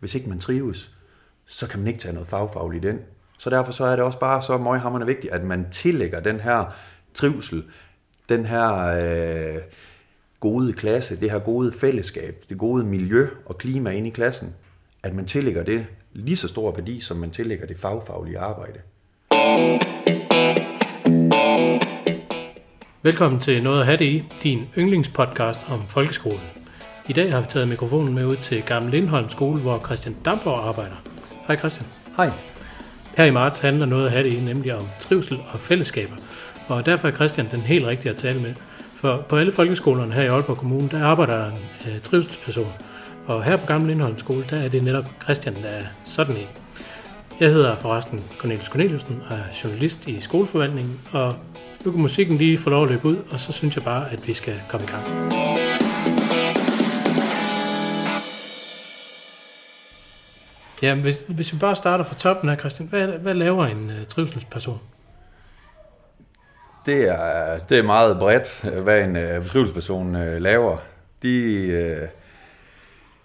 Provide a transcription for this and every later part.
hvis ikke man trives, så kan man ikke tage noget fagfagligt ind. Så derfor så er det også bare så meget vigtigt, at man tillægger den her trivsel, den her øh, gode klasse, det her gode fællesskab, det gode miljø og klima ind i klassen, at man tillægger det lige så stor værdi, som man tillægger det fagfaglige arbejde. Velkommen til Noget at have det i, din yndlingspodcast om folkeskolen. I dag har vi taget mikrofonen med ud til Gamle Lindholm skole, hvor Christian Damborg arbejder. Hej Christian. Hej. Her i marts handler Noget at have det i nemlig om trivsel og fællesskaber. Og derfor er Christian den helt rigtige at tale med. For på alle folkeskolerne her i Aalborg Kommune, der arbejder der en øh, trivselsperson. Og her på Gamle Lindholm skole, der er det netop Christian, der er sådan en. Jeg hedder forresten Cornelius Corneliusen og er journalist i skoleforvaltningen, og nu kan musikken lige få lov at løbe ud, og så synes jeg bare, at vi skal komme i gang. Ja, hvis, hvis vi bare starter fra toppen her, Christian, hvad, hvad laver en uh, trivselsperson? Det er, det er meget bredt, hvad en uh, trivselsperson uh, laver. De, uh,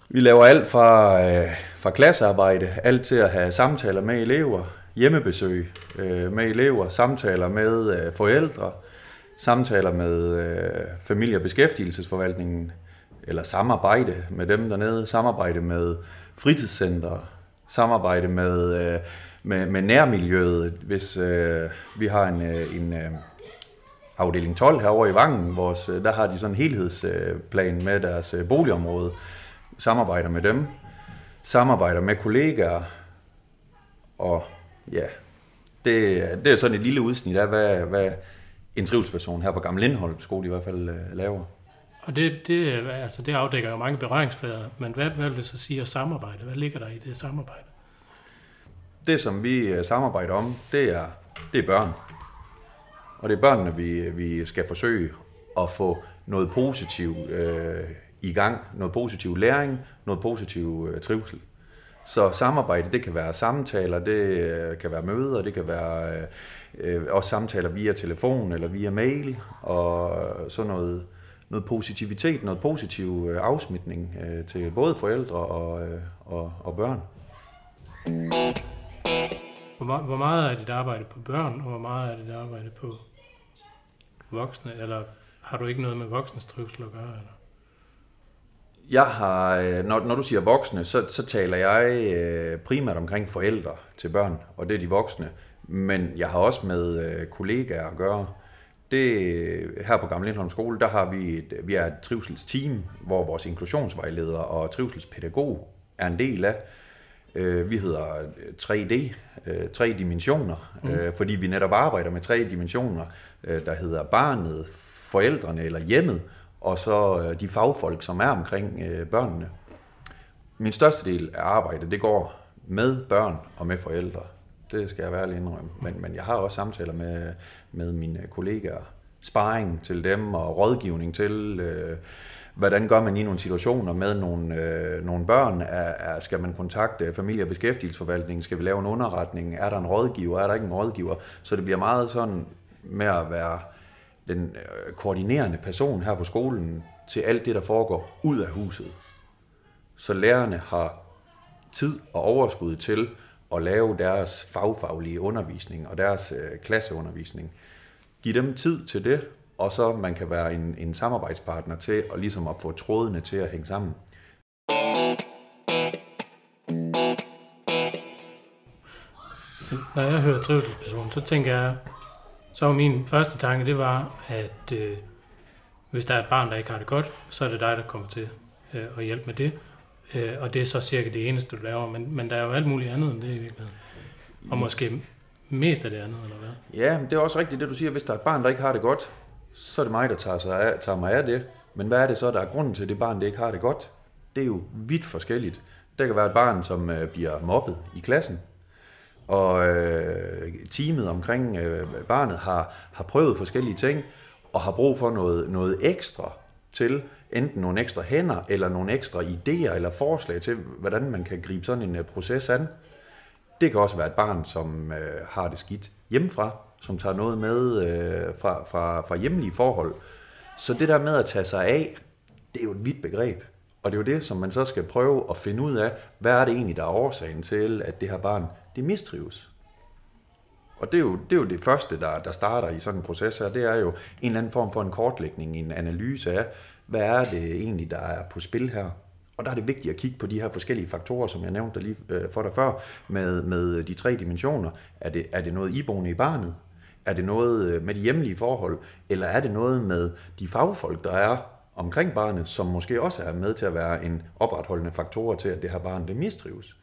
vi laver alt fra, uh, fra klassearbejde, alt til at have samtaler med elever, hjemmebesøg uh, med elever, samtaler med uh, forældre, samtaler med uh, familie- og beskæftigelsesforvaltningen, eller samarbejde med dem dernede, samarbejde med fritidscenter, samarbejde med, øh, med, med nærmiljøet. Hvis øh, vi har en, øh, en øh, afdeling 12 herovre i Vangen, vores, øh, der har de sådan en helhedsplan med deres øh, boligområde, samarbejder med dem, samarbejder med kollegaer, og ja, det, det er sådan et lille udsnit af, hvad, hvad en trivselsperson her på Gamle Lindholm skole i hvert fald øh, laver. Og det, det, altså det afdækker jo mange berøringsflader, men hvad, hvad vil det så sige at samarbejde? Hvad ligger der i det samarbejde? Det, som vi øh, samarbejder om, det er, det er børn. Og det er børnene, vi, vi skal forsøge at få noget positivt øh, i gang, noget positiv læring, noget positiv øh, trivsel. Så samarbejde, det kan være samtaler, det øh, kan være møder, det kan være øh, øh, også samtaler via telefon eller via mail, og sådan noget, noget positivitet, noget positiv øh, afsmitning øh, til både forældre og, øh, og, og børn. Hvor, hvor meget er dit arbejde på børn, og hvor meget er dit arbejde på voksne? Eller har du ikke noget med voksnes trivsel at gøre? Eller? Jeg har, når, når du siger voksne, så, så taler jeg øh, primært omkring forældre til børn, og det er de voksne. Men jeg har også med øh, kollegaer at gøre. Det, her på Gamle Lindholm Skole, der har vi et, vi er et trivselsteam, hvor vores inklusionsvejleder og trivselspædagog er en del af. Vi hedder 3D, tre dimensioner, mm. fordi vi netop arbejder med tre dimensioner, der hedder barnet, forældrene eller hjemmet, og så de fagfolk, som er omkring børnene. Min største del af arbejdet, det går med børn og med forældre. Det skal jeg være indrømme. Men, men jeg har også samtaler med, med mine kollegaer. Sparring til dem og rådgivning til, øh, hvordan gør man i nogle situationer med nogle, øh, nogle børn? Er, er, skal man kontakte familie- og beskæftigelsesforvaltningen? Skal vi lave en underretning? Er der en rådgiver? Er der ikke en rådgiver? Så det bliver meget sådan med at være den øh, koordinerende person her på skolen til alt det, der foregår ud af huset. Så lærerne har tid og overskud til at lave deres fagfaglige undervisning og deres øh, klasseundervisning. Giv dem tid til det, og så man kan være en, en samarbejdspartner til og ligesom at få trådene til at hænge sammen. Når jeg hører trivselsperson, så tænker jeg, så var min første tanke, det var, at øh, hvis der er et barn, der ikke har det godt, så er det dig, der kommer til øh, at hjælpe med det. Øh, og det er så cirka det eneste, du laver. Men, men der er jo alt muligt andet end det i virkeligheden. Og måske mest af det andet, eller hvad? Ja, det er også rigtigt, det du siger. Hvis der er et barn, der ikke har det godt, så er det mig, der tager, sig af, tager mig af det. Men hvad er det så, der er grunden til, at det barn, der ikke har det godt? Det er jo vidt forskelligt. Der kan være et barn, som øh, bliver mobbet i klassen, og øh, teamet omkring øh, barnet har, har prøvet forskellige ting, og har brug for noget, noget ekstra til enten nogle ekstra hænder, eller nogle ekstra idéer eller forslag til, hvordan man kan gribe sådan en øh, proces an. Det kan også være et barn, som øh, har det skidt hjemmefra, som tager noget med øh, fra, fra, fra hjemlige forhold. Så det der med at tage sig af, det er jo et vidt begreb. Og det er jo det, som man så skal prøve at finde ud af, hvad er det egentlig, der er årsagen til, at det her barn, det mistrives. Og det er, jo, det er jo det første, der, der starter i sådan en proces her, det er jo en eller anden form for en kortlægning, en analyse af, hvad er det egentlig, der er på spil her. Og der er det vigtigt at kigge på de her forskellige faktorer, som jeg nævnte lige øh, for dig før, med, med de tre dimensioner. Er det, er det noget iboende i barnet? Er det noget øh, med de hjemlige forhold? Eller er det noget med de fagfolk, der er omkring barnet, som måske også er med til at være en opretholdende faktor til, at det her barn det mistrives?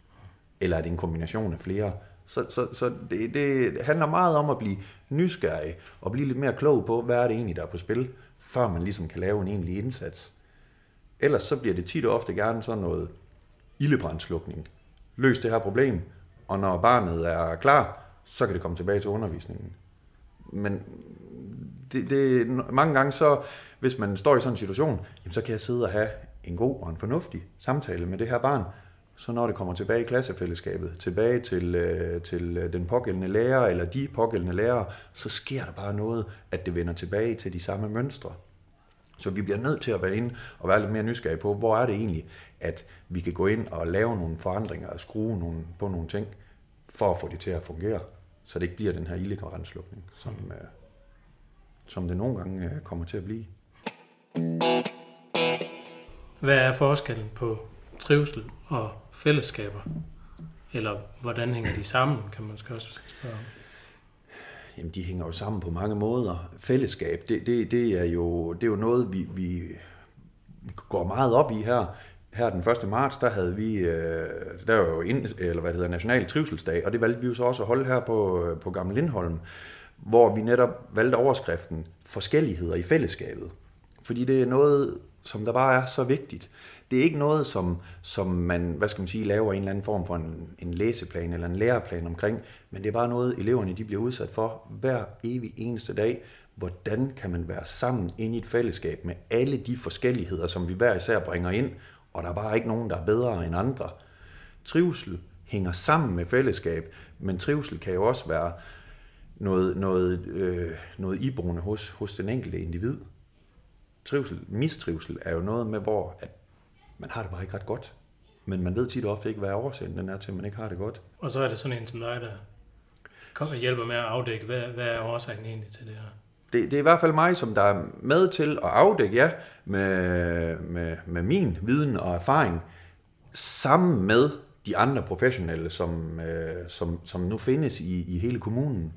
Eller er det en kombination af flere? Så, så, så det, det handler meget om at blive nysgerrig og blive lidt mere klog på, hvad er det egentlig, der er på spil, før man ligesom kan lave en egentlig indsats. Ellers så bliver det tit og ofte gerne sådan noget ildebrandslukning. Løs det her problem, og når barnet er klar, så kan det komme tilbage til undervisningen. Men det, det, mange gange så, hvis man står i sådan en situation, jamen så kan jeg sidde og have en god og en fornuftig samtale med det her barn, så når det kommer tilbage i klassefællesskabet, tilbage til, øh, til øh, den pågældende lærer eller de pågældende lærere, så sker der bare noget, at det vender tilbage til de samme mønstre. Så vi bliver nødt til at være inde og være lidt mere nysgerrige på, hvor er det egentlig, at vi kan gå ind og lave nogle forandringer og skrue nogle, på nogle ting, for at få det til at fungere, så det ikke bliver den her illegrænsslukning, som, mm. øh, som det nogle gange øh, kommer til at blive. Hvad er forskellen på trivsel og fællesskaber? Eller hvordan hænger de sammen, kan man også spørge om. Jamen, de hænger jo sammen på mange måder. Fællesskab, det, det, det, er, jo, det er jo noget, vi, vi går meget op i her. Her den 1. marts, der havde vi, øh, der var jo ind, eller hvad det hedder, National Trivselsdag, og det valgte vi jo så også at holde her på, øh, på Gamle Lindholm, hvor vi netop valgte overskriften forskelligheder i fællesskabet. Fordi det er noget, som der bare er så vigtigt. Det er ikke noget, som, som man, hvad skal man sige, laver en eller anden form for en, en læseplan eller en læreplan omkring, men det er bare noget, eleverne de bliver udsat for hver evig eneste dag. Hvordan kan man være sammen ind i et fællesskab med alle de forskelligheder, som vi hver især bringer ind, og der er bare ikke nogen, der er bedre end andre. Trivsel hænger sammen med fællesskab, men trivsel kan jo også være noget, noget, øh, noget iboende hos, hos den enkelte individ. Trivsel, mistrivsel er jo noget med, hvor at man har det bare ikke ret godt. Men man ved tit ofte ikke, hvad årsagen den er til, at man ikke har det godt. Og så er det sådan en som dig, der kommer og hjælper med at afdække, hvad, hvad er årsagen egentlig til det her? Det, det er i hvert fald mig, som der er med til at afdække, ja, med, med, med min viden og erfaring, sammen med de andre professionelle, som, øh, som, som nu findes i, i hele kommunen.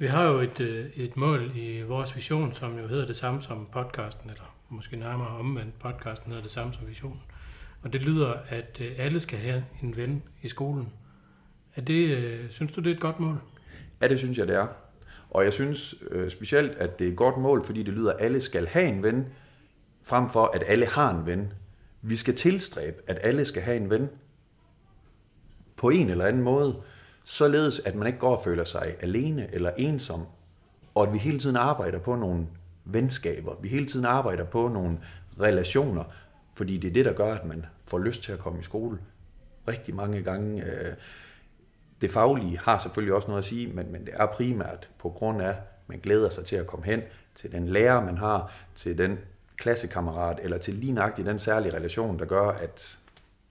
Vi har jo et, øh, et mål i vores vision, som jo hedder det samme som podcasten, eller måske nærmere omvendt, podcasten hedder det samme som visionen. Og det lyder, at øh, alle skal have en ven i skolen. Er det, øh, synes du, det er et godt mål? Ja, det synes jeg, det er. Og jeg synes øh, specielt, at det er et godt mål, fordi det lyder, at alle skal have en ven, frem for at alle har en ven. Vi skal tilstræbe, at alle skal have en ven på en eller anden måde således at man ikke går og føler sig alene eller ensom, og at vi hele tiden arbejder på nogle venskaber, vi hele tiden arbejder på nogle relationer, fordi det er det, der gør, at man får lyst til at komme i skole. Rigtig mange gange. Øh, det faglige har selvfølgelig også noget at sige, men, men det er primært på grund af, at man glæder sig til at komme hen til den lærer, man har, til den klassekammerat, eller til lige nøjagtigt den særlige relation, der gør, at,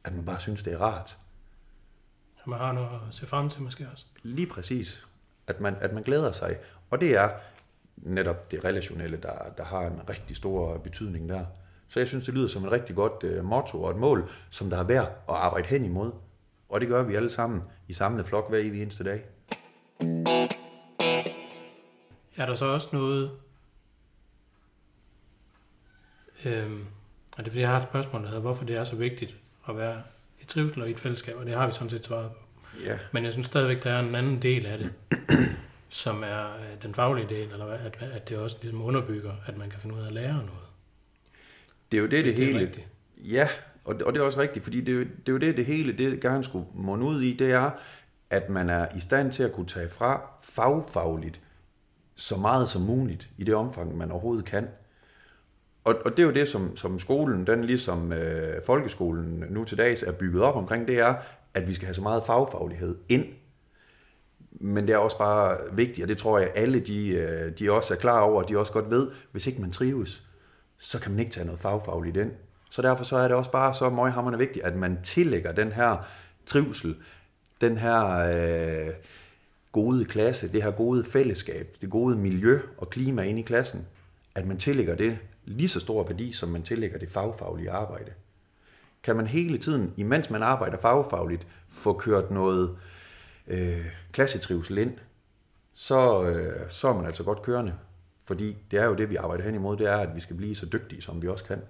at man bare synes, det er rart man har noget at se frem til måske også. Lige præcis. At man, at man glæder sig. Og det er netop det relationelle, der, der har en rigtig stor betydning der. Så jeg synes, det lyder som et rigtig godt uh, motto og et mål, som der er værd at arbejde hen imod. Og det gør vi alle sammen i samlet flok hver evig eneste dag. Er der så også noget... Øhm, og det er fordi, jeg har et spørgsmål, der hedder, hvorfor det er så vigtigt at være trivsel og i et fællesskab, og det har vi sådan set svaret på. Ja. Men jeg synes stadigvæk, der er en anden del af det, som er øh, den faglige del, eller at, at det også ligesom underbygger, at man kan finde ud af at lære noget. Det er jo det, det, det hele... Rigtigt. Ja, og det, og det er også rigtigt, fordi det er, jo, det er jo det, det hele det gerne skulle munde ud i, det er, at man er i stand til at kunne tage fra fagfagligt så meget som muligt i det omfang, man overhovedet kan. Og, og det er jo det, som, som skolen, den ligesom øh, folkeskolen nu til dags er bygget op omkring, det er, at vi skal have så meget fagfaglighed ind. Men det er også bare vigtigt, og det tror jeg alle de, øh, de også er klar over, og de også godt ved, hvis ikke man trives, så kan man ikke tage noget fagfagligt ind. Så derfor så er det også bare så møghammerende vigtigt, at man tillægger den her trivsel, den her øh, gode klasse, det her gode fællesskab, det gode miljø og klima ind i klassen, at man tillægger det lige så stor værdi, som man tillægger det fagfaglige arbejde. Kan man hele tiden, imens man arbejder fagfagligt, få kørt noget øh, klassetrivsel ind, så, øh, så er man altså godt kørende. Fordi det er jo det, vi arbejder hen imod, det er, at vi skal blive så dygtige, som vi også kan.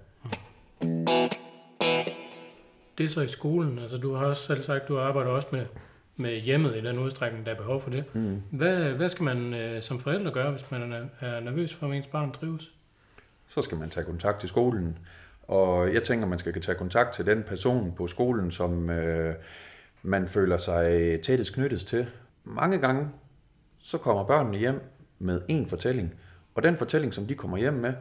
Det er så i skolen. Altså, du har også selv sagt, du arbejder også med, med hjemmet i den udstrækning, der er behov for det. Mm. Hvad, hvad skal man øh, som forældre gøre, hvis man er, er nervøs for, at ens barn trives? Så skal man tage kontakt til skolen. Og jeg tænker, man skal tage kontakt til den person på skolen, som øh, man føler sig tættest knyttet til. Mange gange, så kommer børnene hjem med en fortælling. Og den fortælling, som de kommer hjem med,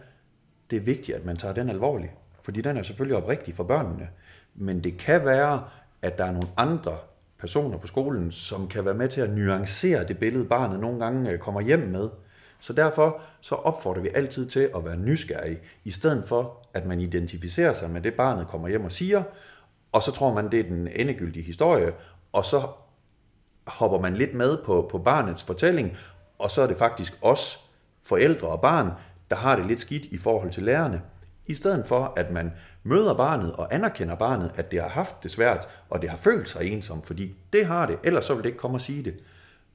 det er vigtigt, at man tager den alvorligt. Fordi den er selvfølgelig oprigtig for børnene. Men det kan være, at der er nogle andre personer på skolen, som kan være med til at nuancere det billede, barnet nogle gange øh, kommer hjem med. Så derfor så opfordrer vi altid til at være nysgerrig, i stedet for at man identificerer sig med det, barnet kommer hjem og siger, og så tror man, det er den endegyldige historie, og så hopper man lidt med på, på barnets fortælling, og så er det faktisk os, forældre og barn, der har det lidt skidt i forhold til lærerne. I stedet for, at man møder barnet og anerkender barnet, at det har haft det svært, og det har følt sig ensom, fordi det har det, ellers så vil det ikke komme og sige det.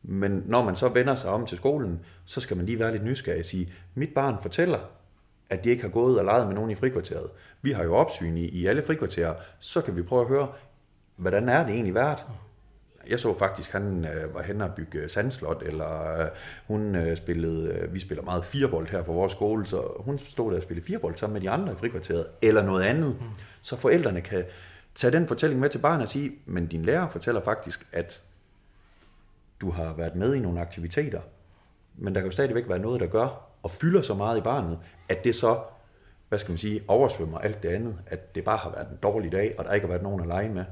Men når man så vender sig om til skolen, så skal man lige være lidt nysgerrig og sige, mit barn fortæller, at de ikke har gået og leget med nogen i frikvarteret. Vi har jo opsyn i, i alle frikvarterer, så kan vi prøve at høre, hvordan er det egentlig værd? Jeg så faktisk, han øh, var hen og bygge sandslot, eller øh, hun øh, spillede, øh, vi spiller meget firebold her på vores skole, så hun stod der og spillede firebold sammen med de andre i frikvarteret, eller noget andet. Mm. Så forældrene kan tage den fortælling med til barnet og sige, men din lærer fortæller faktisk, at du har været med i nogle aktiviteter, men der kan jo stadigvæk være noget, der gør og fylder så meget i barnet, at det så, hvad skal man sige, oversvømmer alt det andet, at det bare har været en dårlig dag, og der ikke har været nogen at lege med.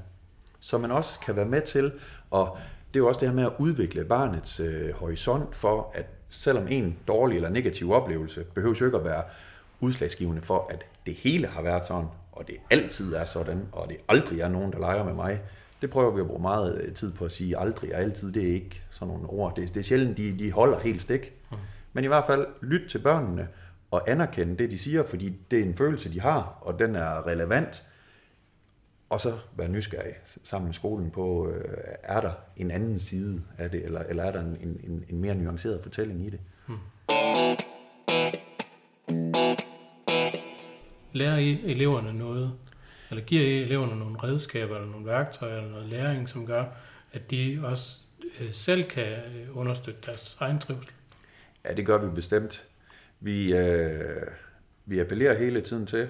Så man også kan være med til, og det er jo også det her med at udvikle barnets øh, horisont for, at selvom en dårlig eller negativ oplevelse behøver jo ikke at være udslagsgivende for, at det hele har været sådan, og det altid er sådan, og det aldrig er nogen, der leger med mig, det prøver vi at bruge meget øh, tid på at sige aldrig og altid. Det er ikke sådan nogle ord. Det, det er sjældent, de, de holder helt stik. Mm. Men i hvert fald lyt til børnene og anerkende det, de siger, fordi det er en følelse, de har, og den er relevant. Og så være nysgerrig sammen med skolen på, øh, er der en anden side af det, eller, eller er der en, en, en mere nuanceret fortælling i det. Hmm. Lærer I eleverne noget eller giver eleverne nogle redskaber, eller nogle værktøjer, eller noget læring, som gør, at de også øh, selv kan øh, understøtte deres egen trivsel? Ja, det gør vi bestemt. Vi, øh, vi appellerer hele tiden til,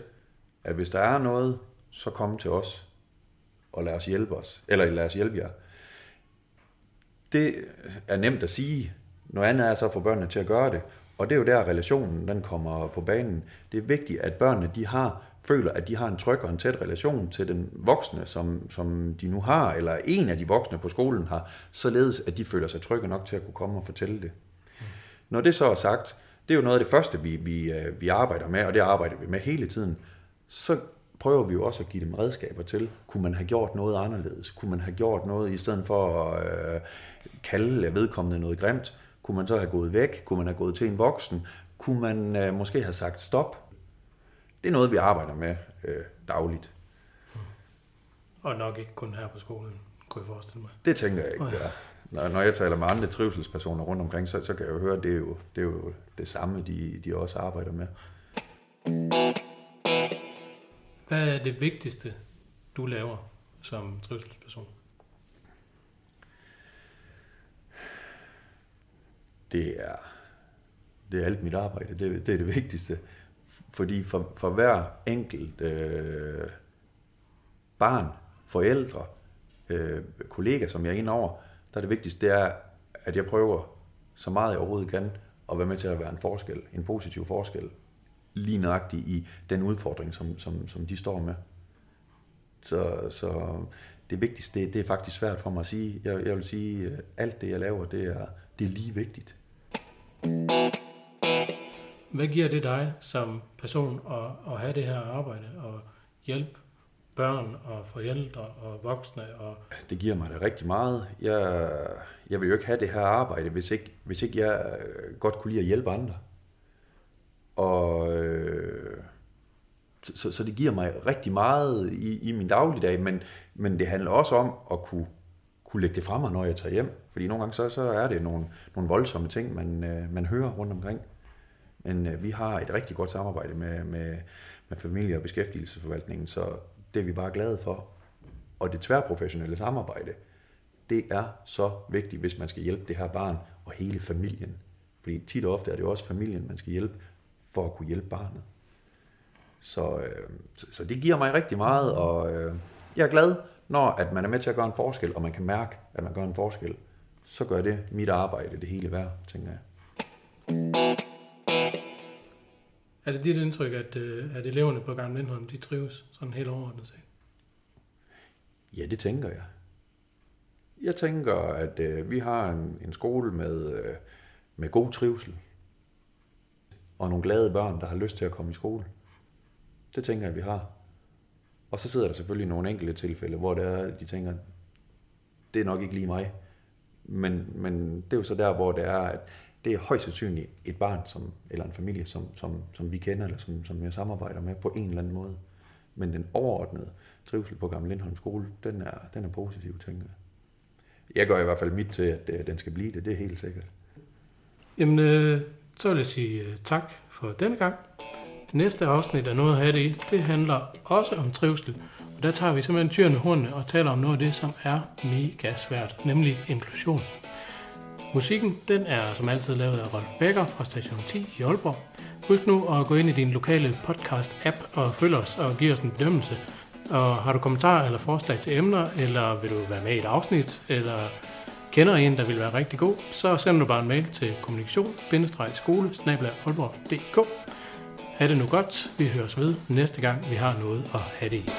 at hvis der er noget, så kom til os og lad os hjælpe os, eller lad os hjælpe jer. Det er nemt at sige. Noget andet er så at få børnene til at gøre det. Og det er jo der, relationen den kommer på banen. Det er vigtigt, at børnene de har føler, at de har en tryg og en tæt relation til den voksne, som, som de nu har, eller en af de voksne på skolen har, således at de føler sig trygge nok til at kunne komme og fortælle det. Mm. Når det så er sagt, det er jo noget af det første, vi, vi, øh, vi arbejder med, og det arbejder vi med hele tiden, så prøver vi jo også at give dem redskaber til. Kunne man have gjort noget anderledes? Kunne man have gjort noget, i stedet for at øh, kalde vedkommende noget grimt? Kunne man så have gået væk? Kunne man have gået til en voksen? Kunne man øh, måske have sagt stop? Det er noget, vi arbejder med øh, dagligt. Og nok ikke kun her på skolen, kunne jeg forestille mig. Det tænker jeg ikke, det er. Når, når jeg taler med andre trivselspersoner rundt omkring, så, så kan jeg jo høre, at det er jo det, er jo det samme, de, de også arbejder med. Hvad er det vigtigste, du laver som trivselsperson? Det er, det er alt mit arbejde. Det, det er det vigtigste. Fordi for, for hver enkelt øh, barn, forældre, øh, kollega, som jeg er inde over, der er det vigtigste, det er, at jeg prøver så meget jeg overhovedet kan, at være med til at være en forskel, en positiv forskel, lige nøjagtigt i den udfordring, som, som, som de står med. Så, så det vigtigste, det, det er faktisk svært for mig at sige. Jeg, jeg vil sige, øh, alt det, jeg laver, det er, det er lige vigtigt. Hvad giver det dig som person at, at have det her arbejde og hjælpe børn og forældre og voksne? Og... Det giver mig da rigtig meget. Jeg, jeg vil jo ikke have det her arbejde, hvis ikke, hvis ikke jeg øh, godt kunne lide at hjælpe andre. Og øh, så, så det giver mig rigtig meget i, i min dagligdag, men, men det handler også om at kunne, kunne lægge det frem mig, når jeg tager hjem. Fordi nogle gange så, så er det nogle, nogle voldsomme ting, man, øh, man hører rundt omkring. Men øh, vi har et rigtig godt samarbejde med, med, med familie- og beskæftigelsesforvaltningen, så det er vi bare glade for. Og det tværprofessionelle samarbejde, det er så vigtigt, hvis man skal hjælpe det her barn og hele familien. Fordi tit og ofte er det jo også familien, man skal hjælpe for at kunne hjælpe barnet. Så, øh, så, så det giver mig rigtig meget, og øh, jeg er glad, når at man er med til at gøre en forskel, og man kan mærke, at man gør en forskel. Så gør det mit arbejde det hele værd, tænker jeg. Er det dit indtryk, at, øh, at eleverne på Gamle Lindholm, de trives sådan helt overordnet set? Ja, det tænker jeg. Jeg tænker, at øh, vi har en, en skole med, øh, med god trivsel. Og nogle glade børn, der har lyst til at komme i skole. Det tænker jeg, vi har. Og så sidder der selvfølgelig nogle enkelte tilfælde, hvor det er, de tænker, det er nok ikke lige mig. Men, men det er jo så der, hvor det er, at det er højst sandsynligt et barn som, eller en familie, som, som, som vi kender, eller som, som jeg samarbejder med på en eller anden måde. Men den overordnede trivsel på Gamle Lindholm skole, den er, den er positiv, tænker jeg. Jeg gør i hvert fald mit til, at øh, den skal blive det, det er helt sikkert. Jamen, øh, så vil jeg sige øh, tak for denne gang. Næste afsnit af Noget at have det i, det handler også om trivsel. Og der tager vi simpelthen tyren med hornene og taler om noget af det, som er mega svært, nemlig inklusion. Musikken den er som altid lavet af Rolf Becker fra Station 10 i Aalborg. Husk nu at gå ind i din lokale podcast-app og følg os og give os en bedømmelse. Og har du kommentarer eller forslag til emner, eller vil du være med i et afsnit, eller kender en, der vil være rigtig god, så send du bare en mail til kommunikation-skole Ha' det nu godt. Vi høres ved næste gang, vi har noget at have det i.